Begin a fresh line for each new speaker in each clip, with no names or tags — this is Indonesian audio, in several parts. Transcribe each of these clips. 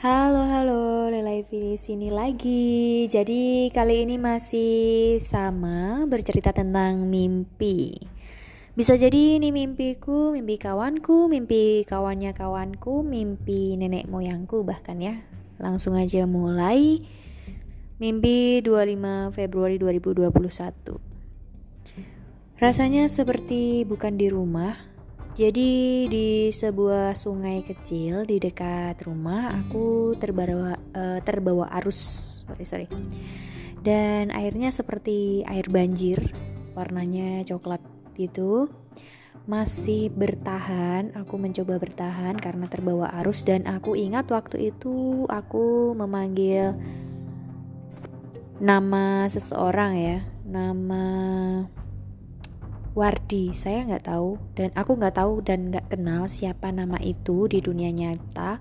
Halo halo, Lelaivi di sini lagi. Jadi kali ini masih sama bercerita tentang mimpi. Bisa jadi ini mimpiku, mimpi kawanku, mimpi kawannya kawanku, mimpi nenek moyangku bahkan ya. Langsung aja mulai. Mimpi 25 Februari 2021. Rasanya seperti bukan di rumah, jadi di sebuah sungai kecil di dekat rumah aku terbawa uh, terbawa arus. Sorry sorry. Dan airnya seperti air banjir warnanya coklat gitu. Masih bertahan aku mencoba bertahan karena terbawa arus. Dan aku ingat waktu itu aku memanggil nama seseorang ya nama Wardi saya nggak tahu. Dan aku nggak tahu dan nggak kenal siapa nama itu di dunia nyata.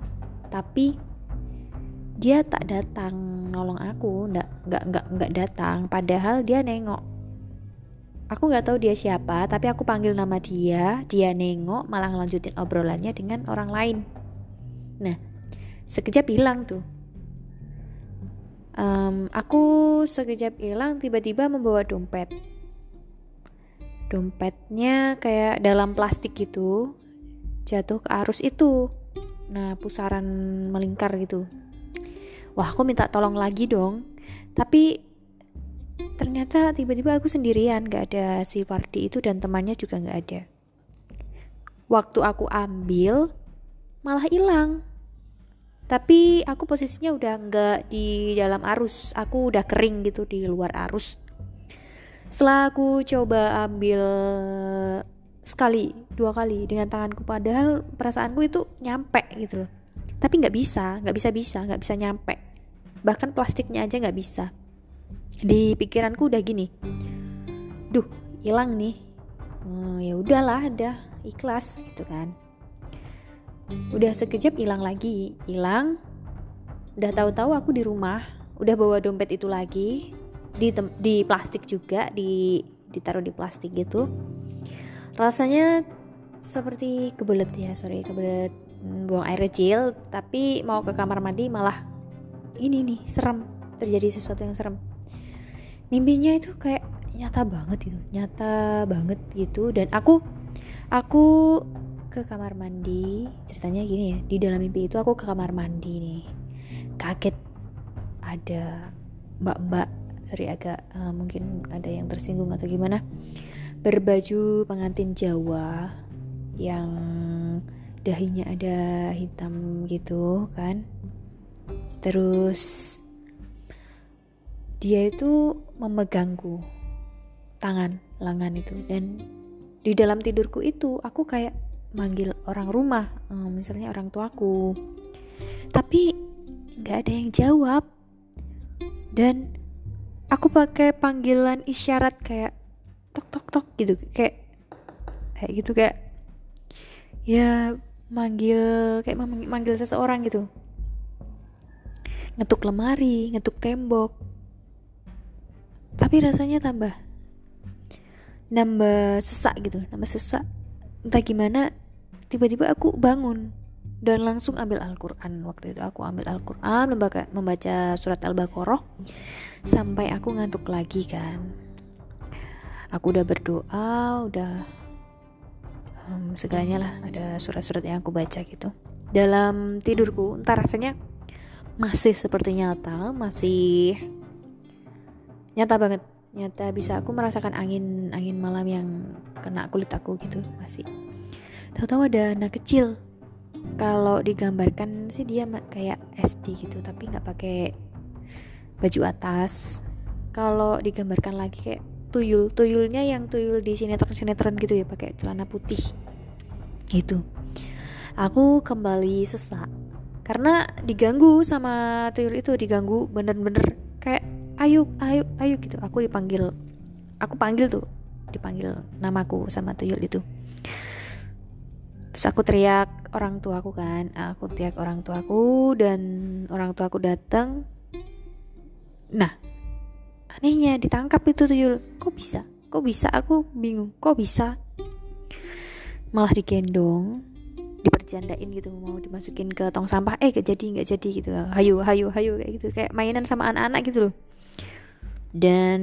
Tapi dia tak datang nolong aku nggak nggak nggak nggak datang. Padahal dia nengok. Aku nggak tahu dia siapa tapi aku panggil nama dia. Dia nengok malah ngelanjutin obrolannya dengan orang lain. Nah sekejap hilang tuh. Um, aku sekejap hilang tiba-tiba membawa dompet dompetnya kayak dalam plastik gitu jatuh ke arus itu. Nah pusaran melingkar gitu. Wah aku minta tolong lagi dong. Tapi ternyata tiba-tiba aku sendirian gak ada si Fardi itu dan temannya juga gak ada. Waktu aku ambil malah hilang. Tapi aku posisinya udah nggak di dalam arus. Aku udah kering gitu di luar arus setelah aku coba ambil sekali dua kali dengan tanganku padahal perasaanku itu nyampe gitu loh. Tapi nggak bisa nggak bisa bisa nggak bisa nyampe. Bahkan plastiknya aja nggak bisa. Di pikiranku udah gini duh hilang nih. Oh, ya udahlah ada ikhlas gitu kan. Udah sekejap hilang lagi hilang. Udah tahu-tahu aku di rumah udah bawa dompet itu lagi di di plastik juga di ditaruh di plastik gitu. Rasanya seperti kebelet ya sorry kebelet mm, buang air kecil tapi mau ke kamar mandi malah ini nih serem terjadi sesuatu yang serem. Mimpinya itu kayak nyata banget gitu nyata banget gitu. Dan aku aku ke kamar mandi ceritanya gini ya di dalam mimpi itu aku ke kamar mandi nih. Kaget ada mbak-mbak sorry agak uh, mungkin ada yang tersinggung atau gimana. Berbaju pengantin Jawa yang dahinya ada hitam gitu kan. Terus dia itu memegangku tangan lengan itu. Dan di dalam tidurku itu aku kayak manggil orang rumah uh, misalnya orang tuaku. Tapi nggak ada yang jawab. Dan aku pakai panggilan isyarat kayak tok tok tok gitu. Kayak kayak gitu kayak ya manggil kayak manggil seseorang gitu. Ngetuk lemari ngetuk tembok. Tapi rasanya tambah nambah sesak gitu nambah sesak. Entah gimana tiba-tiba aku bangun dan langsung ambil Al-Quran. Waktu itu aku ambil Al-Quran membaca, membaca surat Al-Baqarah. Sampai aku ngantuk lagi kan. Aku udah berdoa udah um, segalanya lah. Ada surat-surat yang aku baca gitu. Dalam tidurku entah rasanya masih seperti nyata masih nyata banget. Nyata bisa aku merasakan angin angin malam yang kena kulit aku gitu masih. Tahu-tahu ada anak kecil kalau digambarkan sih dia kayak SD gitu tapi nggak pakai baju atas. Kalau digambarkan lagi kayak tuyul tuyulnya yang tuyul di sinetron sinetron gitu ya pakai celana putih. Gitu. Aku kembali sesak karena diganggu sama tuyul itu diganggu bener-bener kayak ayo ayo ayo gitu. Aku dipanggil aku panggil tuh dipanggil namaku sama tuyul itu terus aku teriak orang tuaku kan aku teriak orang tuaku dan orang tuaku datang nah anehnya ditangkap itu tuyul kok bisa? Kok bisa? Aku bingung. Kok bisa? Malah digendong dibercandain gitu mau dimasukin ke tong sampah. Eh gak jadi nggak jadi gitu. Hayu hayu hayu kayak gitu. Kayak mainan sama anak-anak gitu loh. Dan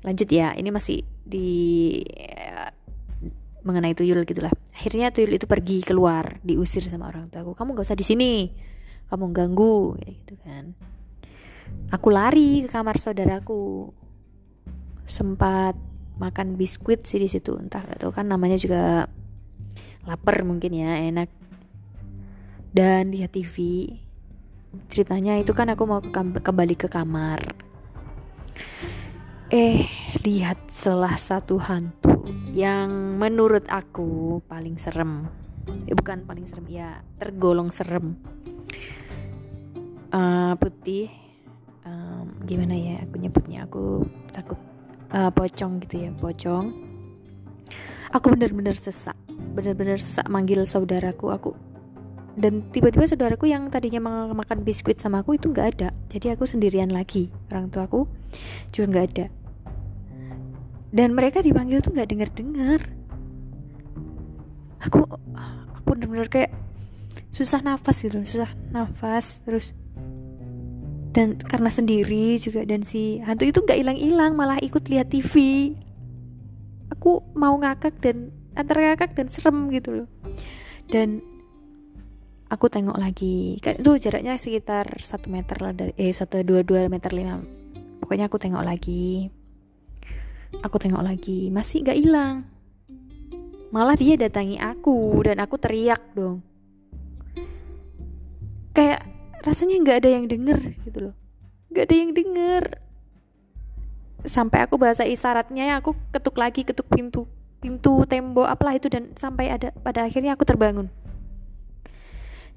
lanjut ya ini masih di mengenai tuyul gitulah akhirnya tuyul itu pergi keluar diusir sama orang tua aku kamu gak usah di sini. Kamu ganggu gitu kan. Aku lari ke kamar saudaraku. Sempat makan biskuit sih di situ. Entah gak tahu kan namanya juga lapar mungkin ya enak. Dan lihat TV ceritanya itu kan aku mau ke kembali ke kamar. Eh lihat salah satu hantu yang menurut aku paling serem. Eh, bukan paling serem ya tergolong serem. Uh, putih. Um, gimana ya aku nyebutnya? Aku takut uh, pocong gitu ya pocong. Aku benar-benar sesak. Benar-benar sesak manggil saudaraku. Aku dan tiba-tiba saudaraku yang tadinya makan biskuit sama aku itu nggak ada. Jadi aku sendirian lagi. Orang tuaku juga nggak ada dan mereka dipanggil tuh nggak denger dengar aku aku bener-bener kayak susah nafas gitu susah nafas terus dan karena sendiri juga dan si hantu itu nggak hilang-hilang malah ikut lihat TV aku mau ngakak dan antara ngakak dan serem gitu loh. Dan aku tengok lagi kan itu jaraknya sekitar satu meter lah dari eh satu dua dua meter lima. Pokoknya aku tengok lagi Aku tengok lagi, masih gak hilang. Malah dia datangi aku dan aku teriak dong. Kayak rasanya gak ada yang denger gitu loh. Gak ada yang denger. Sampai aku bahasa isyaratnya aku ketuk lagi, ketuk pintu, pintu tembok apalah itu dan sampai ada pada akhirnya aku terbangun.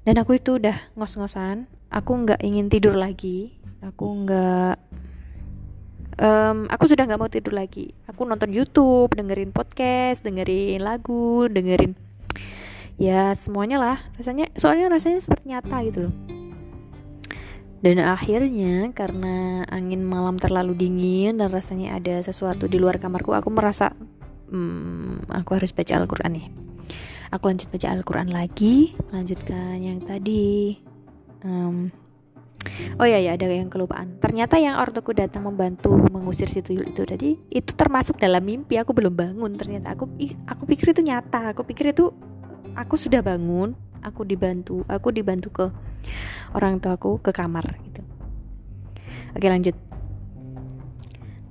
Dan aku itu udah ngos-ngosan, aku nggak ingin tidur lagi, aku nggak um, aku sudah nggak mau tidur lagi. Aku nonton YouTube dengerin podcast dengerin lagu dengerin ya semuanya lah. Rasanya soalnya rasanya seperti nyata gitu loh. Dan akhirnya karena angin malam terlalu dingin dan rasanya ada sesuatu di luar kamarku aku merasa hmm, aku harus baca Al-Quran nih. Aku lanjut baca Al-Quran lagi lanjutkan yang tadi. Um, Oh ya ya ada yang kelupaan. Ternyata yang ortoku datang membantu mengusir si tuyul itu tadi itu termasuk dalam mimpi. Aku belum bangun. Ternyata aku aku pikir itu nyata. Aku pikir itu aku sudah bangun. Aku dibantu. Aku dibantu ke orang tuaku ke kamar gitu. Oke lanjut.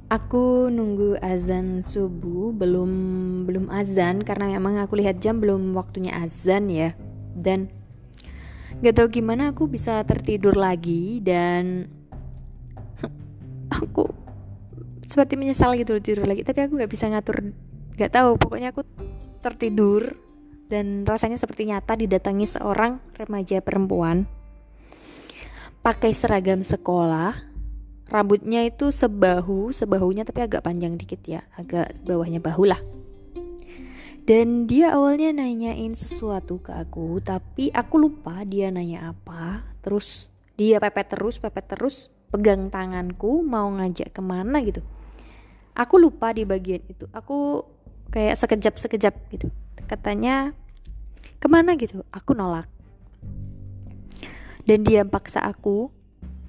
Aku nunggu azan subuh belum belum azan karena memang aku lihat jam belum waktunya azan ya dan Gak tau gimana aku bisa tertidur lagi dan aku seperti menyesal gitu tidur lagi. Tapi aku nggak bisa ngatur nggak tahu. Pokoknya aku tertidur dan rasanya seperti nyata didatangi seorang remaja perempuan. Pakai seragam sekolah. Rambutnya itu sebahu sebahunya tapi agak panjang dikit ya. Agak bawahnya bahu lah dan dia awalnya nanyain sesuatu ke aku tapi aku lupa dia nanya apa. Terus dia pepet terus pepet terus pegang tanganku mau ngajak ke mana gitu. Aku lupa di bagian itu. Aku kayak sekejap sekejap gitu. Katanya ke mana gitu? Aku nolak. Dan dia paksa aku.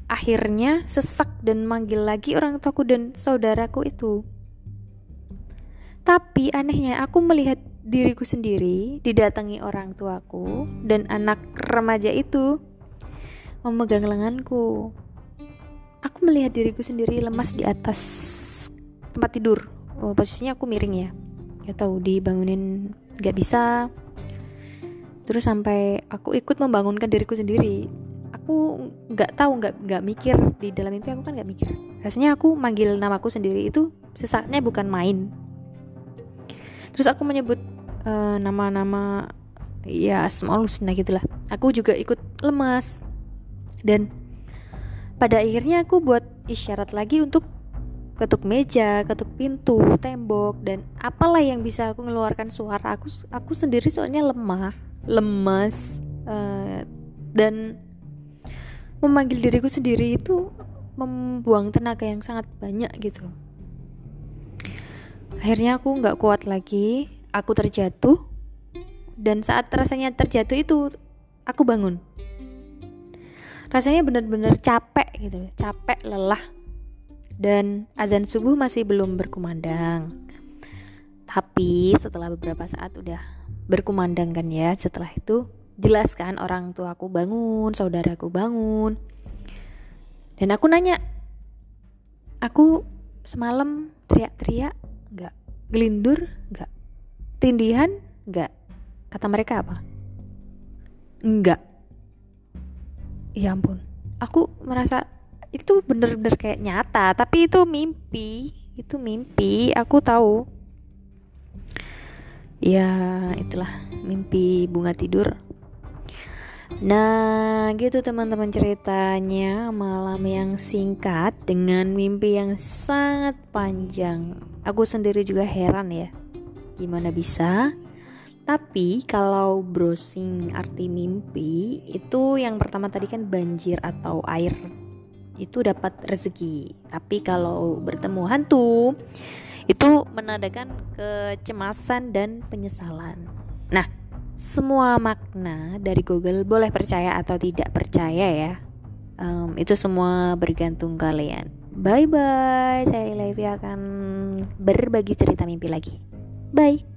Akhirnya sesak dan manggil lagi orang tuaku dan saudaraku itu. Tapi anehnya aku melihat diriku sendiri didatangi orang tuaku dan anak remaja itu memegang lenganku. Aku melihat diriku sendiri lemas di atas tempat tidur. Oh, posisinya aku miring ya. Gak tahu dibangunin gak bisa. Terus sampai aku ikut membangunkan diriku sendiri. Aku nggak tahu nggak nggak mikir di dalam mimpi aku kan nggak mikir. Rasanya aku manggil namaku sendiri itu sesaknya bukan main terus aku menyebut uh, nama-nama ya asmaul husna gitulah. Aku juga ikut lemas. Dan pada akhirnya aku buat isyarat lagi untuk ketuk meja, ketuk pintu, tembok dan apalah yang bisa aku mengeluarkan suara aku aku sendiri soalnya lemah, lemas. Uh, dan memanggil diriku sendiri itu membuang tenaga yang sangat banyak gitu. Akhirnya aku nggak kuat lagi aku terjatuh dan saat rasanya terjatuh itu aku bangun. Rasanya benar-benar capek gitu capek lelah dan azan subuh masih belum berkumandang. Tapi setelah beberapa saat udah berkumandang kan ya setelah itu jelaskan orang tua aku bangun saudaraku bangun. Dan aku nanya aku semalam teriak-teriak nggak? Gelindur nggak tindihan nggak? Kata mereka apa? Enggak ya ampun. Aku merasa itu bener-bener kayak nyata tapi itu mimpi. Itu mimpi aku tahu. Ya itulah mimpi bunga tidur. Nah, gitu teman-teman ceritanya. Malam yang singkat dengan mimpi yang sangat panjang. Aku sendiri juga heran ya, gimana bisa tapi kalau browsing arti mimpi itu yang pertama tadi kan banjir atau air itu dapat rezeki. Tapi kalau bertemu hantu itu menandakan kecemasan dan penyesalan. Nah, semua makna dari Google boleh percaya atau tidak percaya ya. Um, itu semua bergantung kalian. Bye bye. Saya Levi akan berbagi cerita mimpi lagi. Bye.